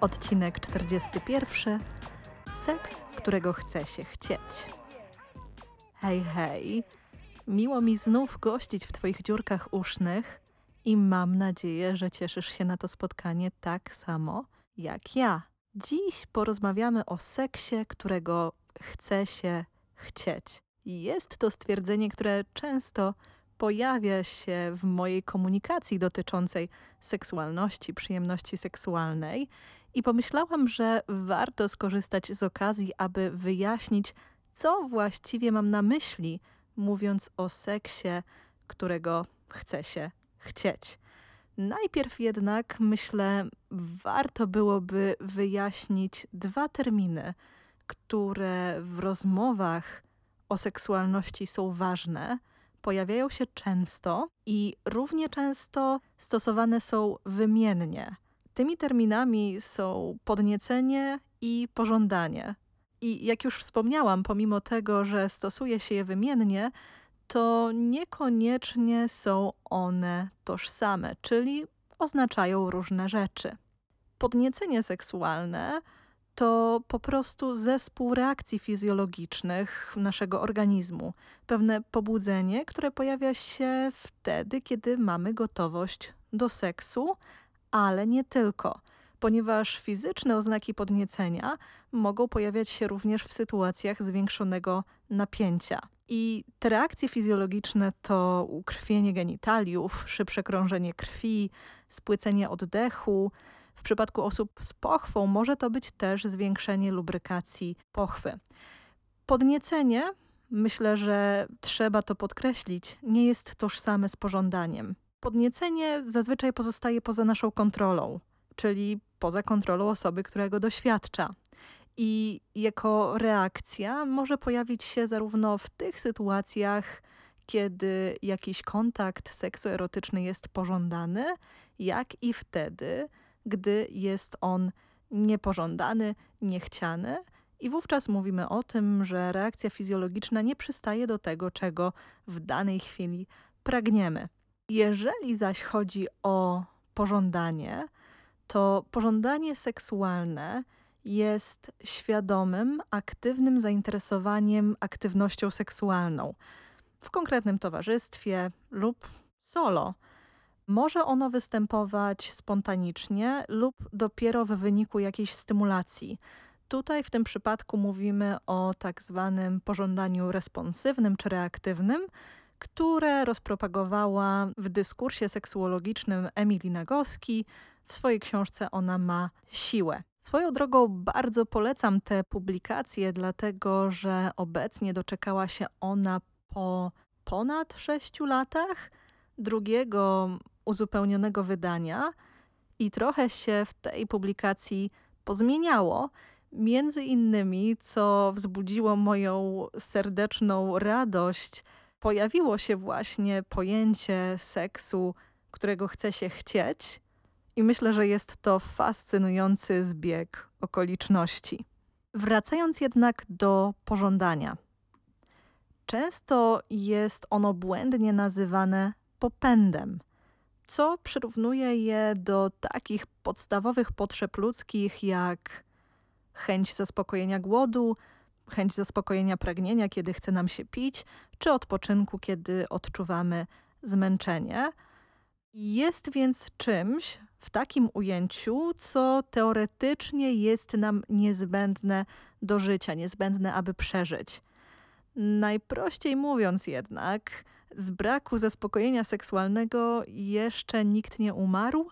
Odcinek 41. Seks, którego chce się chcieć. Hej, hej. Miło mi znów gościć w Twoich dziurkach usznych i mam nadzieję, że cieszysz się na to spotkanie tak samo jak ja. Dziś porozmawiamy o seksie, którego chce się chcieć. Jest to stwierdzenie, które często pojawia się w mojej komunikacji dotyczącej seksualności, przyjemności seksualnej i pomyślałam, że warto skorzystać z okazji, aby wyjaśnić, co właściwie mam na myśli, mówiąc o seksie, którego chce się chcieć. Najpierw jednak myślę, warto byłoby wyjaśnić dwa terminy, które w rozmowach o seksualności są ważne, pojawiają się często i równie często stosowane są wymiennie. Tymi terminami są podniecenie i pożądanie. I jak już wspomniałam, pomimo tego, że stosuje się je wymiennie, to niekoniecznie są one tożsame, czyli oznaczają różne rzeczy. Podniecenie seksualne to po prostu zespół reakcji fizjologicznych naszego organizmu, pewne pobudzenie, które pojawia się wtedy, kiedy mamy gotowość do seksu, ale nie tylko, ponieważ fizyczne oznaki podniecenia mogą pojawiać się również w sytuacjach zwiększonego napięcia. I te reakcje fizjologiczne to ukrwienie genitaliów, szybsze krążenie krwi, spłycenie oddechu. W przypadku osób z pochwą może to być też zwiększenie lubrykacji pochwy. Podniecenie, myślę, że trzeba to podkreślić, nie jest tożsame z pożądaniem. Podniecenie zazwyczaj pozostaje poza naszą kontrolą, czyli poza kontrolą osoby, która go doświadcza i jako reakcja może pojawić się zarówno w tych sytuacjach, kiedy jakiś kontakt seksuerotyczny jest pożądany, jak i wtedy, gdy jest on niepożądany, niechciany. I wówczas mówimy o tym, że reakcja fizjologiczna nie przystaje do tego, czego w danej chwili pragniemy. Jeżeli zaś chodzi o pożądanie, to pożądanie seksualne jest świadomym, aktywnym zainteresowaniem aktywnością seksualną w konkretnym towarzystwie lub solo. Może ono występować spontanicznie lub dopiero w wyniku jakiejś stymulacji. Tutaj w tym przypadku mówimy o tak zwanym pożądaniu responsywnym czy reaktywnym, które rozpropagowała w dyskursie seksuologicznym Emily Nagoski. W swojej książce Ona ma siłę. Swoją drogą bardzo polecam te publikacje, dlatego że obecnie doczekała się ona po ponad sześciu latach drugiego uzupełnionego wydania i trochę się w tej publikacji pozmieniało. Między innymi, co wzbudziło moją serdeczną radość, pojawiło się właśnie pojęcie seksu, którego chce się chcieć i myślę, że jest to fascynujący zbieg okoliczności. Wracając jednak do pożądania. Często jest ono błędnie nazywane popędem, co przyrównuje je do takich podstawowych potrzeb ludzkich jak chęć zaspokojenia głodu, chęć zaspokojenia pragnienia, kiedy chce nam się pić, czy odpoczynku, kiedy odczuwamy zmęczenie. Jest więc czymś, w takim ujęciu, co teoretycznie jest nam niezbędne do życia, niezbędne, aby przeżyć. Najprościej mówiąc jednak, z braku zaspokojenia seksualnego jeszcze nikt nie umarł,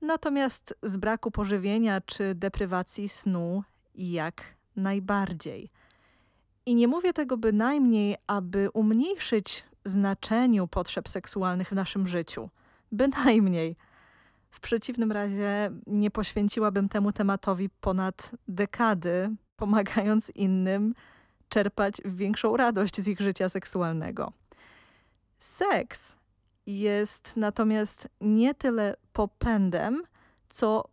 natomiast z braku pożywienia czy deprywacji snu jak najbardziej. I nie mówię tego bynajmniej, aby umniejszyć znaczeniu potrzeb seksualnych w naszym życiu. Bynajmniej. W przeciwnym razie nie poświęciłabym temu tematowi ponad dekady, pomagając innym czerpać większą radość z ich życia seksualnego. Seks jest natomiast nie tyle popędem, co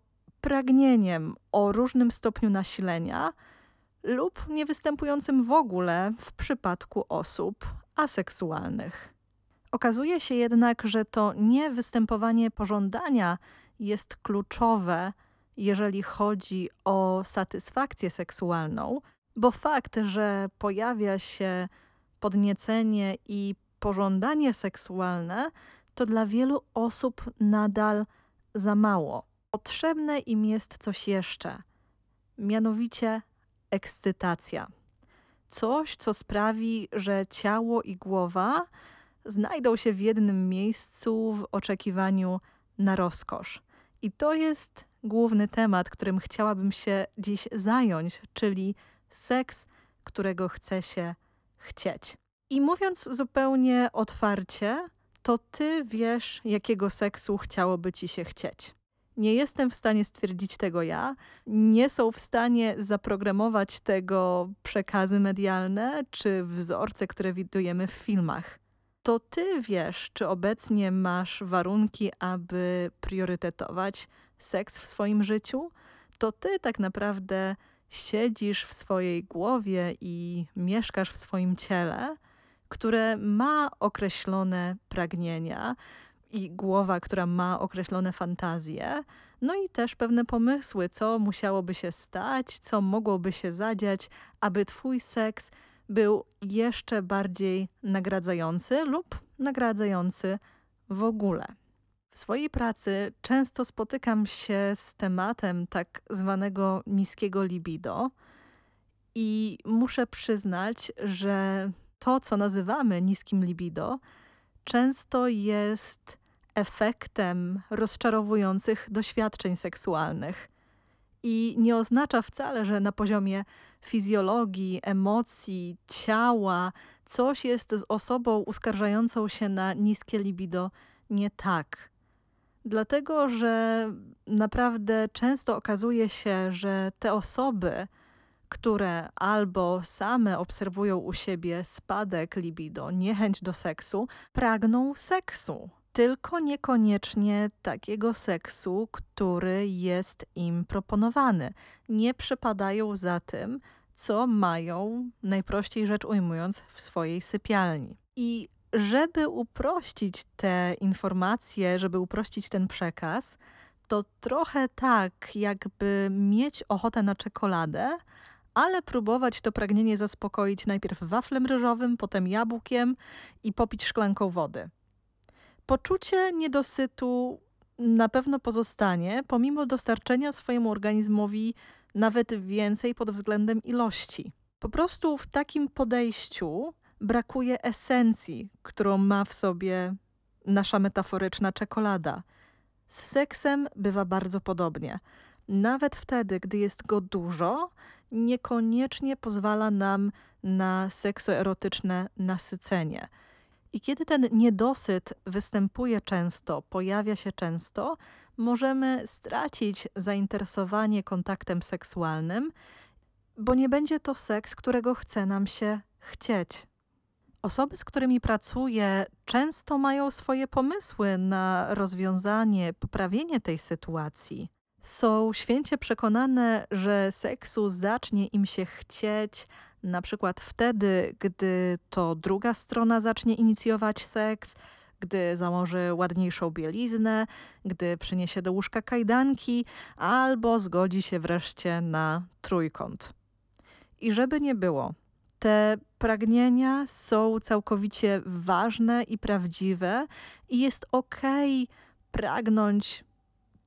pragnieniem o różnym stopniu nasilenia lub niewystępującym w ogóle w przypadku osób aseksualnych. Okazuje się jednak, że to nie występowanie pożądania jest kluczowe, jeżeli chodzi o satysfakcję seksualną, bo fakt, że pojawia się podniecenie i pożądanie seksualne, to dla wielu osób nadal za mało. Potrzebne im jest coś jeszcze, mianowicie ekscytacja. Coś, co sprawi, że ciało i głowa znajdą się w jednym miejscu w oczekiwaniu na rozkosz. I to jest główny temat, którym chciałabym się dziś zająć, czyli seks, którego chce się chcieć. I mówiąc zupełnie otwarcie, to ty wiesz, jakiego seksu chciałoby ci się chcieć. Nie jestem w stanie stwierdzić tego ja, nie są w stanie zaprogramować tego przekazy medialne czy wzorce, które widujemy w filmach. To ty wiesz, czy obecnie masz warunki, aby priorytetować seks w swoim życiu. To ty tak naprawdę siedzisz w swojej głowie i mieszkasz w swoim ciele, które ma określone pragnienia, i głowa, która ma określone fantazje, no i też pewne pomysły, co musiałoby się stać, co mogłoby się zadziać, aby Twój seks był jeszcze bardziej nagradzający lub nagradzający w ogóle. W swojej pracy często spotykam się z tematem tak zwanego niskiego libido i muszę przyznać, że to, co nazywamy niskim libido, często jest efektem rozczarowujących doświadczeń seksualnych. I nie oznacza wcale, że na poziomie fizjologii, emocji, ciała coś jest z osobą uskarżającą się na niskie libido nie tak. Dlatego, że naprawdę często okazuje się, że te osoby, które albo same obserwują u siebie spadek libido, niechęć do seksu, pragną seksu tylko niekoniecznie takiego seksu, który jest im proponowany. Nie przepadają za tym, co mają, najprościej rzecz ujmując, w swojej sypialni. I żeby uprościć te informacje, żeby uprościć ten przekaz, to trochę tak, jakby mieć ochotę na czekoladę, ale próbować to pragnienie zaspokoić najpierw waflem ryżowym, potem jabłkiem i popić szklanką wody. Poczucie niedosytu na pewno pozostanie, pomimo dostarczenia swojemu organizmowi nawet więcej pod względem ilości. Po prostu w takim podejściu brakuje esencji, którą ma w sobie nasza metaforyczna czekolada. Z seksem bywa bardzo podobnie. Nawet wtedy, gdy jest go dużo, niekoniecznie pozwala nam na seksoerotyczne nasycenie. I kiedy ten niedosyt występuje często, pojawia się często, możemy stracić zainteresowanie kontaktem seksualnym, bo nie będzie to seks, którego chce nam się chcieć. Osoby, z którymi pracuję, często mają swoje pomysły na rozwiązanie, poprawienie tej sytuacji. Są święcie przekonane, że seksu zacznie im się chcieć, na przykład wtedy, gdy to druga strona zacznie inicjować seks, gdy założy ładniejszą bieliznę, gdy przyniesie do łóżka kajdanki, albo zgodzi się wreszcie na trójkąt. I żeby nie było, te pragnienia są całkowicie ważne i prawdziwe, i jest okej okay pragnąć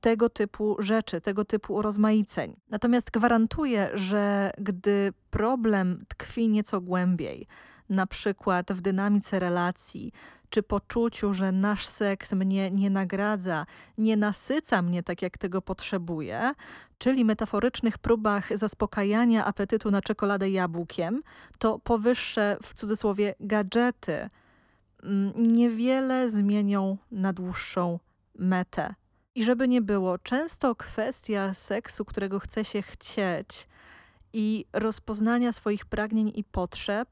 tego typu rzeczy, tego typu urozmaiceń. Natomiast gwarantuję, że gdy problem tkwi nieco głębiej, na przykład w dynamice relacji, czy poczuciu, że nasz seks mnie nie nagradza, nie nasyca mnie tak, jak tego potrzebuję, czyli metaforycznych próbach zaspokajania apetytu na czekoladę jabłkiem, to powyższe w cudzysłowie gadżety mm, niewiele zmienią na dłuższą metę. I żeby nie było, często kwestia seksu, którego chce się chcieć i rozpoznania swoich pragnień i potrzeb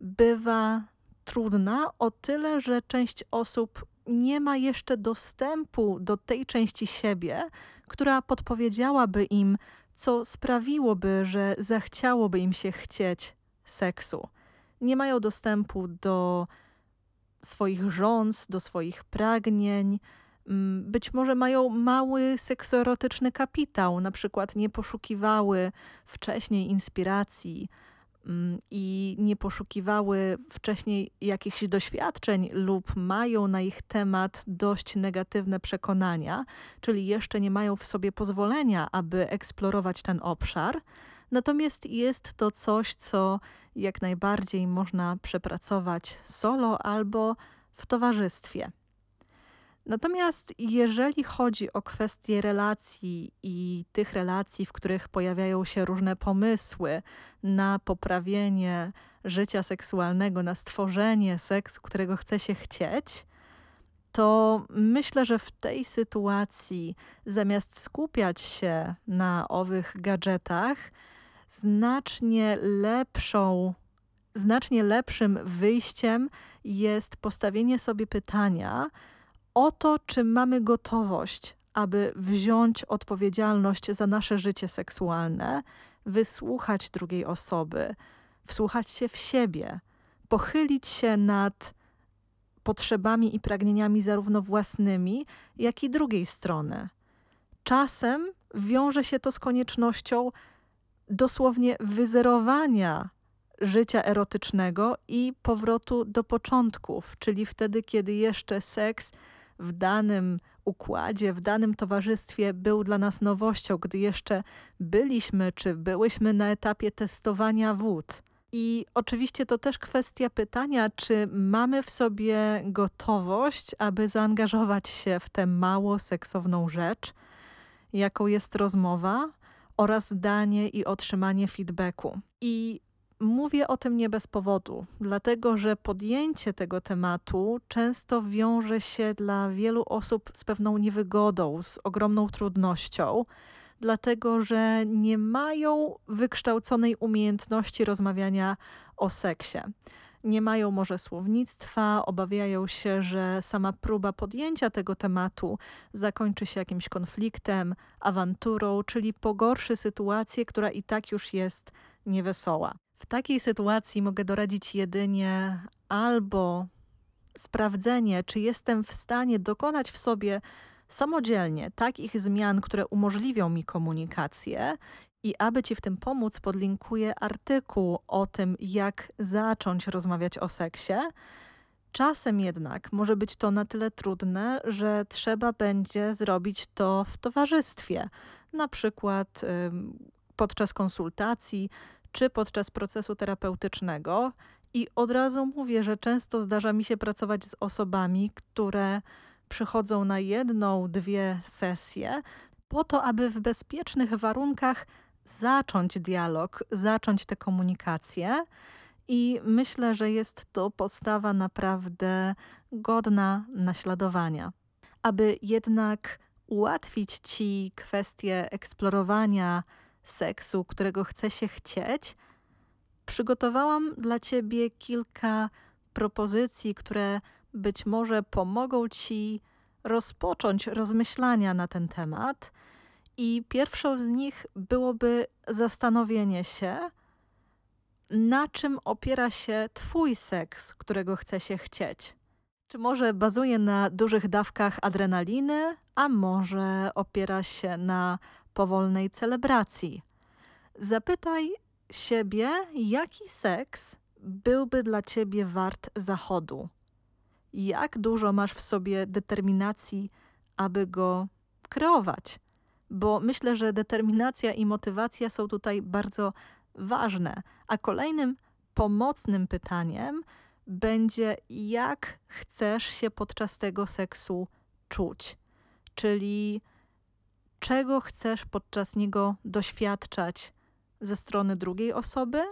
bywa trudna o tyle, że część osób nie ma jeszcze dostępu do tej części siebie, która podpowiedziałaby im, co sprawiłoby, że zachciałoby im się chcieć seksu. Nie mają dostępu do swoich rząd, do swoich pragnień. Mm, być może mają mały seksoerotyczny kapitał, na przykład nie poszukiwały wcześniej inspiracji mm, i nie poszukiwały wcześniej jakichś doświadczeń lub mają na ich temat dość negatywne przekonania, czyli jeszcze nie mają w sobie pozwolenia, aby eksplorować ten obszar. Natomiast jest to coś, co jak najbardziej można przepracować solo albo w towarzystwie. Natomiast jeżeli chodzi o kwestie relacji i tych relacji, w których pojawiają się różne pomysły na poprawienie życia seksualnego, na stworzenie seksu, którego chce się chcieć, to myślę, że w tej sytuacji zamiast skupiać się na owych gadżetach, znacznie lepszą, znacznie lepszym wyjściem jest postawienie sobie pytania o to, czy mamy gotowość, aby wziąć odpowiedzialność za nasze życie seksualne, wysłuchać drugiej osoby, wsłuchać się w siebie, pochylić się nad potrzebami i pragnieniami zarówno własnymi, jak i drugiej strony. Czasem wiąże się to z koniecznością dosłownie wyzerowania życia erotycznego i powrotu do początków, czyli wtedy, kiedy jeszcze seks w danym układzie, w danym towarzystwie był dla nas nowością, gdy jeszcze byliśmy czy byłyśmy na etapie testowania wód. I oczywiście to też kwestia pytania, czy mamy w sobie gotowość, aby zaangażować się w tę mało seksowną rzecz, jaką jest rozmowa, oraz danie i otrzymanie feedbacku. I mówię o tym nie bez powodu, dlatego że podjęcie tego tematu często wiąże się dla wielu osób z pewną niewygodą, z ogromną trudnością, dlatego że nie mają wykształconej umiejętności rozmawiania o seksie nie mają może słownictwa, obawiają się, że sama próba podjęcia tego tematu zakończy się jakimś konfliktem, awanturą, czyli pogorszy sytuację, która i tak już jest niewesoła. W takiej sytuacji mogę doradzić jedynie albo sprawdzenie, czy jestem w stanie dokonać w sobie samodzielnie takich zmian, które umożliwią mi komunikację i aby Ci w tym pomóc, podlinkuję artykuł o tym, jak zacząć rozmawiać o seksie. Czasem jednak może być to na tyle trudne, że trzeba będzie zrobić to w towarzystwie, na przykład podczas konsultacji czy podczas procesu terapeutycznego. I od razu mówię, że często zdarza mi się pracować z osobami, które przychodzą na jedną, dwie sesje, po to, aby w bezpiecznych warunkach zacząć dialog, zacząć tę komunikację. I myślę, że jest to postawa naprawdę godna naśladowania. Aby jednak ułatwić ci kwestię eksplorowania seksu, którego chce się chcieć, przygotowałam dla ciebie kilka propozycji, które być może pomogą ci rozpocząć rozmyślania na ten temat i pierwszą z nich byłoby zastanowienie się, na czym opiera się Twój seks, którego chce się chcieć. Czy może bazuje na dużych dawkach adrenaliny, a może opiera się na powolnej celebracji? Zapytaj siebie, jaki seks byłby dla ciebie wart zachodu. Jak dużo masz w sobie determinacji, aby go kreować? bo myślę, że determinacja i motywacja są tutaj bardzo ważne. A kolejnym pomocnym pytaniem będzie, jak chcesz się podczas tego seksu czuć, czyli czego chcesz podczas niego doświadczać ze strony drugiej osoby,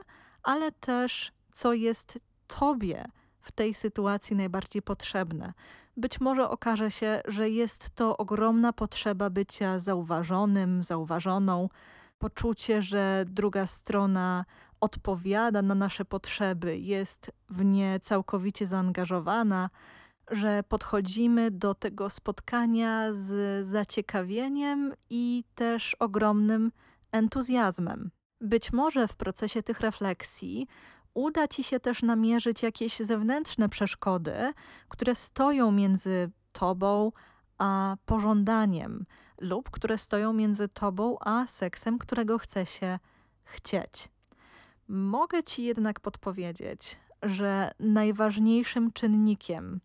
ale też co jest Tobie w tej sytuacji najbardziej potrzebne. być może okaże się, że jest to ogromna potrzeba bycia zauważonym, zauważoną, poczucie, że druga strona odpowiada na nasze potrzeby, jest w nie całkowicie zaangażowana, że podchodzimy do tego spotkania z zaciekawieniem i też ogromnym entuzjazmem. Być może w procesie tych refleksji uda ci się też namierzyć jakieś zewnętrzne przeszkody, które stoją między tobą a pożądaniem, lub które stoją między tobą a seksem, którego chce się chcieć. Mogę ci jednak podpowiedzieć, że najważniejszym czynnikiem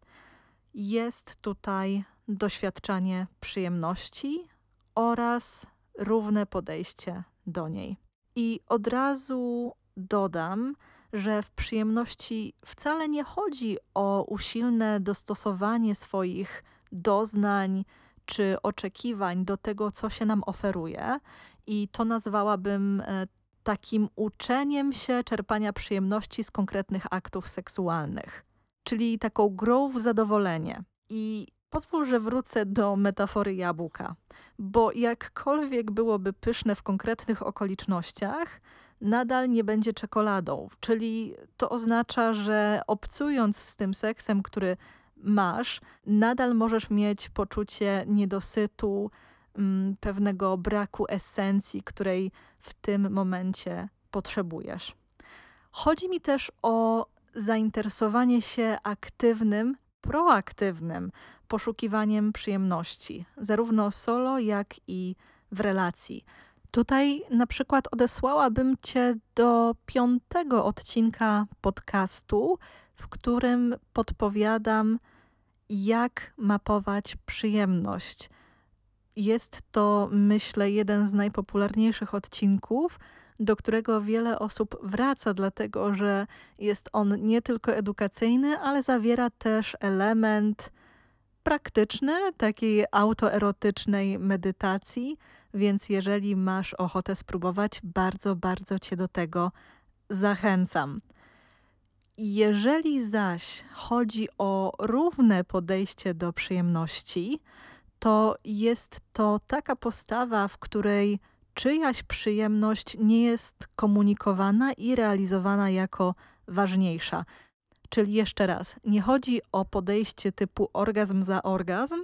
jest tutaj doświadczanie przyjemności oraz równe podejście do niej. I od razu dodam, że w przyjemności wcale nie chodzi o usilne dostosowanie swoich doznań czy oczekiwań do tego, co się nam oferuje, i to nazwałabym e, takim uczeniem się czerpania przyjemności z konkretnych aktów seksualnych, czyli taką grą w zadowolenie. I pozwól, że wrócę do metafory jabłka, bo jakkolwiek byłoby pyszne w konkretnych okolicznościach, nadal nie będzie czekoladą. Czyli to oznacza, że obcując z tym seksem, który masz, nadal możesz mieć poczucie niedosytu, mm, pewnego braku esencji, której w tym momencie potrzebujesz. Chodzi mi też o zainteresowanie się aktywnym, proaktywnym poszukiwaniem przyjemności, zarówno solo, jak i w relacji. Tutaj na przykład odesłałabym Cię do piątego odcinka podcastu, w którym podpowiadam, jak mapować przyjemność. Jest to, myślę, jeden z najpopularniejszych odcinków, do którego wiele osób wraca, dlatego że jest on nie tylko edukacyjny, ale zawiera też element praktyczny, takiej autoerotycznej medytacji więc jeżeli masz ochotę spróbować, bardzo, bardzo Cię do tego zachęcam. Jeżeli zaś chodzi o równe podejście do przyjemności, to jest to taka postawa, w której czyjaś przyjemność nie jest komunikowana i realizowana jako ważniejsza. Czyli jeszcze raz, nie chodzi o podejście typu orgazm za orgazm,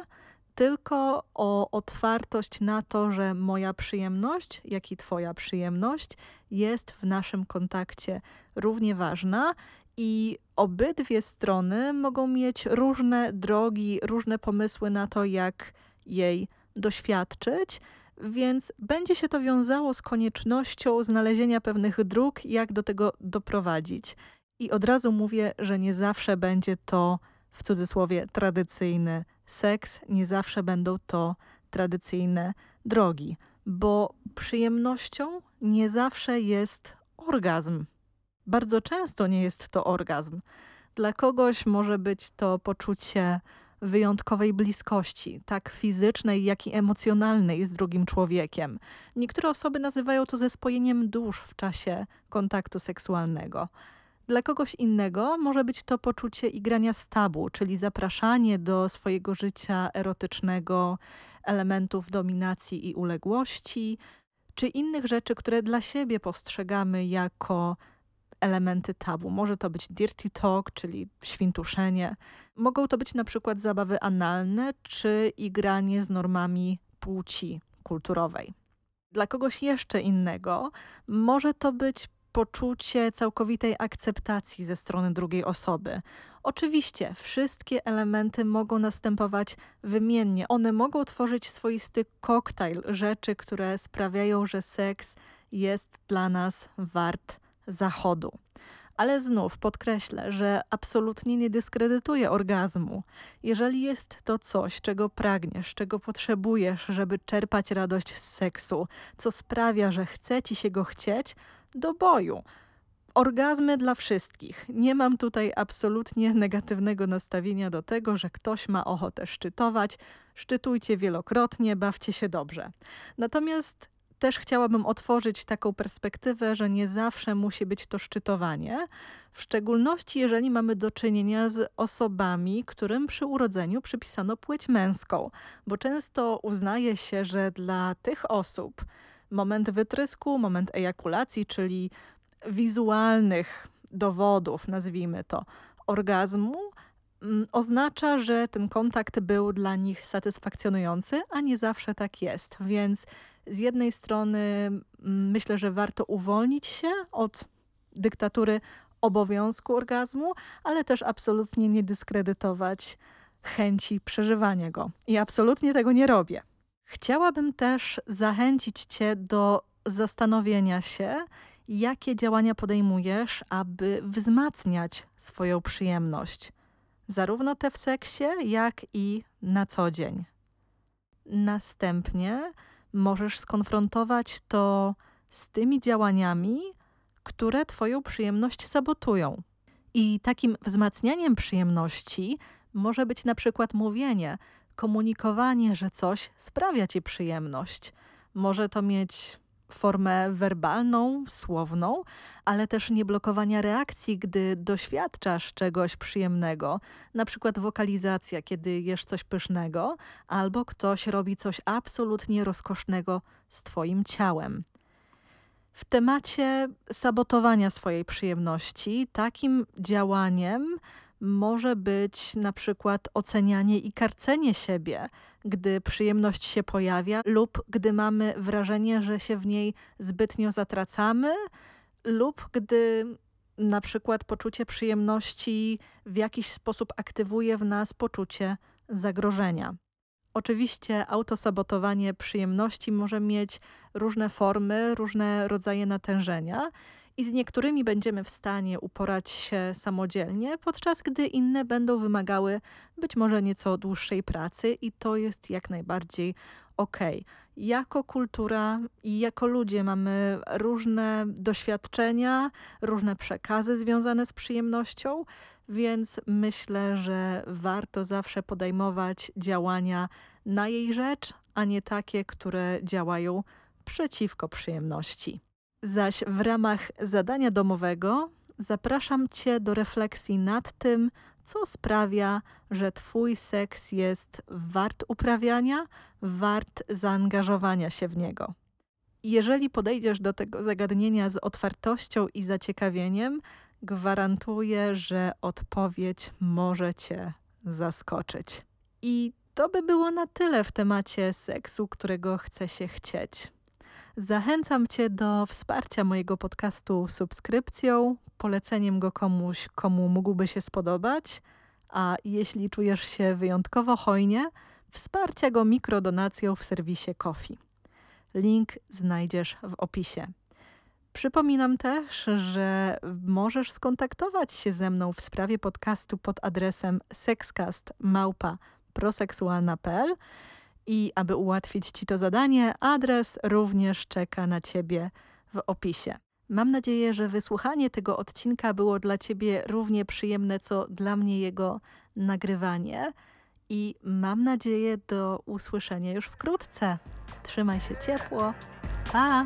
tylko o otwartość na to, że moja przyjemność, jak i Twoja przyjemność jest w naszym kontakcie równie ważna i obydwie strony mogą mieć różne drogi, różne pomysły na to, jak jej doświadczyć, więc będzie się to wiązało z koniecznością znalezienia pewnych dróg, jak do tego doprowadzić. I od razu mówię, że nie zawsze będzie to w cudzysłowie tradycyjny seks, nie zawsze będą to tradycyjne drogi, bo przyjemnością nie zawsze jest orgazm. Bardzo często nie jest to orgazm. Dla kogoś może być to poczucie wyjątkowej bliskości, tak fizycznej, jak i emocjonalnej z drugim człowiekiem. Niektóre osoby nazywają to zespojeniem dusz w czasie kontaktu seksualnego. Dla kogoś innego może być to poczucie igrania z tabu, czyli zapraszanie do swojego życia erotycznego elementów dominacji i uległości, czy innych rzeczy, które dla siebie postrzegamy jako elementy tabu. Może to być dirty talk, czyli świntuszenie. Mogą to być na przykład zabawy analne, czy igranie z normami płci kulturowej. Dla kogoś jeszcze innego może to być poczucie całkowitej akceptacji ze strony drugiej osoby. Oczywiście, wszystkie elementy mogą następować wymiennie. One mogą tworzyć swoisty koktajl rzeczy, które sprawiają, że seks jest dla nas wart zachodu. Ale znów podkreślę, że absolutnie nie dyskredytuję orgazmu. Jeżeli jest to coś, czego pragniesz, czego potrzebujesz, żeby czerpać radość z seksu, co sprawia, że chce ci się go chcieć, do boju. Orgazmy dla wszystkich. Nie mam tutaj absolutnie negatywnego nastawienia do tego, że ktoś ma ochotę szczytować. Szczytujcie wielokrotnie, bawcie się dobrze. Natomiast też chciałabym otworzyć taką perspektywę, że nie zawsze musi być to szczytowanie, w szczególności jeżeli mamy do czynienia z osobami, którym przy urodzeniu przypisano płeć męską, bo często uznaje się, że dla tych osób moment wytrysku, moment ejakulacji, czyli wizualnych dowodów, nazwijmy to, orgazmu, mm, oznacza, że ten kontakt był dla nich satysfakcjonujący, a nie zawsze tak jest. Więc z jednej strony mm, myślę, że warto uwolnić się od dyktatury obowiązku orgazmu, ale też absolutnie nie dyskredytować chęci przeżywania go. I absolutnie tego nie robię. Chciałabym też zachęcić Cię do zastanowienia się, jakie działania podejmujesz, aby wzmacniać swoją przyjemność, zarówno te w seksie, jak i na co dzień. Następnie możesz skonfrontować to z tymi działaniami, które Twoją przyjemność sabotują. I takim wzmacnianiem przyjemności może być na przykład mówienie, komunikowanie, że coś sprawia Ci przyjemność. Może to mieć formę werbalną, słowną, ale też nie blokowania reakcji, gdy doświadczasz czegoś przyjemnego, na przykład wokalizacja, kiedy jesz coś pysznego, albo ktoś robi coś absolutnie rozkosznego z Twoim ciałem. W temacie sabotowania swojej przyjemności, takim działaniem może być na przykład ocenianie i karcenie siebie, gdy przyjemność się pojawia, lub gdy mamy wrażenie, że się w niej zbytnio zatracamy, lub gdy na przykład poczucie przyjemności w jakiś sposób aktywuje w nas poczucie zagrożenia. Oczywiście autosabotowanie przyjemności może mieć różne formy, różne rodzaje natężenia i z niektórymi będziemy w stanie uporać się samodzielnie, podczas gdy inne będą wymagały być może nieco dłuższej pracy i to jest jak najbardziej ok. Jako kultura i jako ludzie mamy różne doświadczenia, różne przekazy związane z przyjemnością, więc myślę, że warto zawsze podejmować działania na jej rzecz, a nie takie, które działają przeciwko przyjemności. Zaś w ramach zadania domowego zapraszam Cię do refleksji nad tym, co sprawia, że Twój seks jest wart uprawiania, wart zaangażowania się w niego. Jeżeli podejdziesz do tego zagadnienia z otwartością i zaciekawieniem, gwarantuję, że odpowiedź może Cię zaskoczyć. I to by było na tyle w temacie seksu, którego chce się chcieć. Zachęcam Cię do wsparcia mojego podcastu subskrypcją, poleceniem go komuś, komu mógłby się spodobać, a jeśli czujesz się wyjątkowo hojnie, wsparcia go mikrodonacją w serwisie Kofi. Link znajdziesz w opisie. Przypominam też, że możesz skontaktować się ze mną w sprawie podcastu pod adresem sexcast.małpa.proseksualna.pl i aby ułatwić Ci to zadanie, adres również czeka na Ciebie w opisie. Mam nadzieję, że wysłuchanie tego odcinka było dla Ciebie równie przyjemne, co dla mnie jego nagrywanie. I mam nadzieję do usłyszenia już wkrótce. Trzymaj się ciepło. Pa!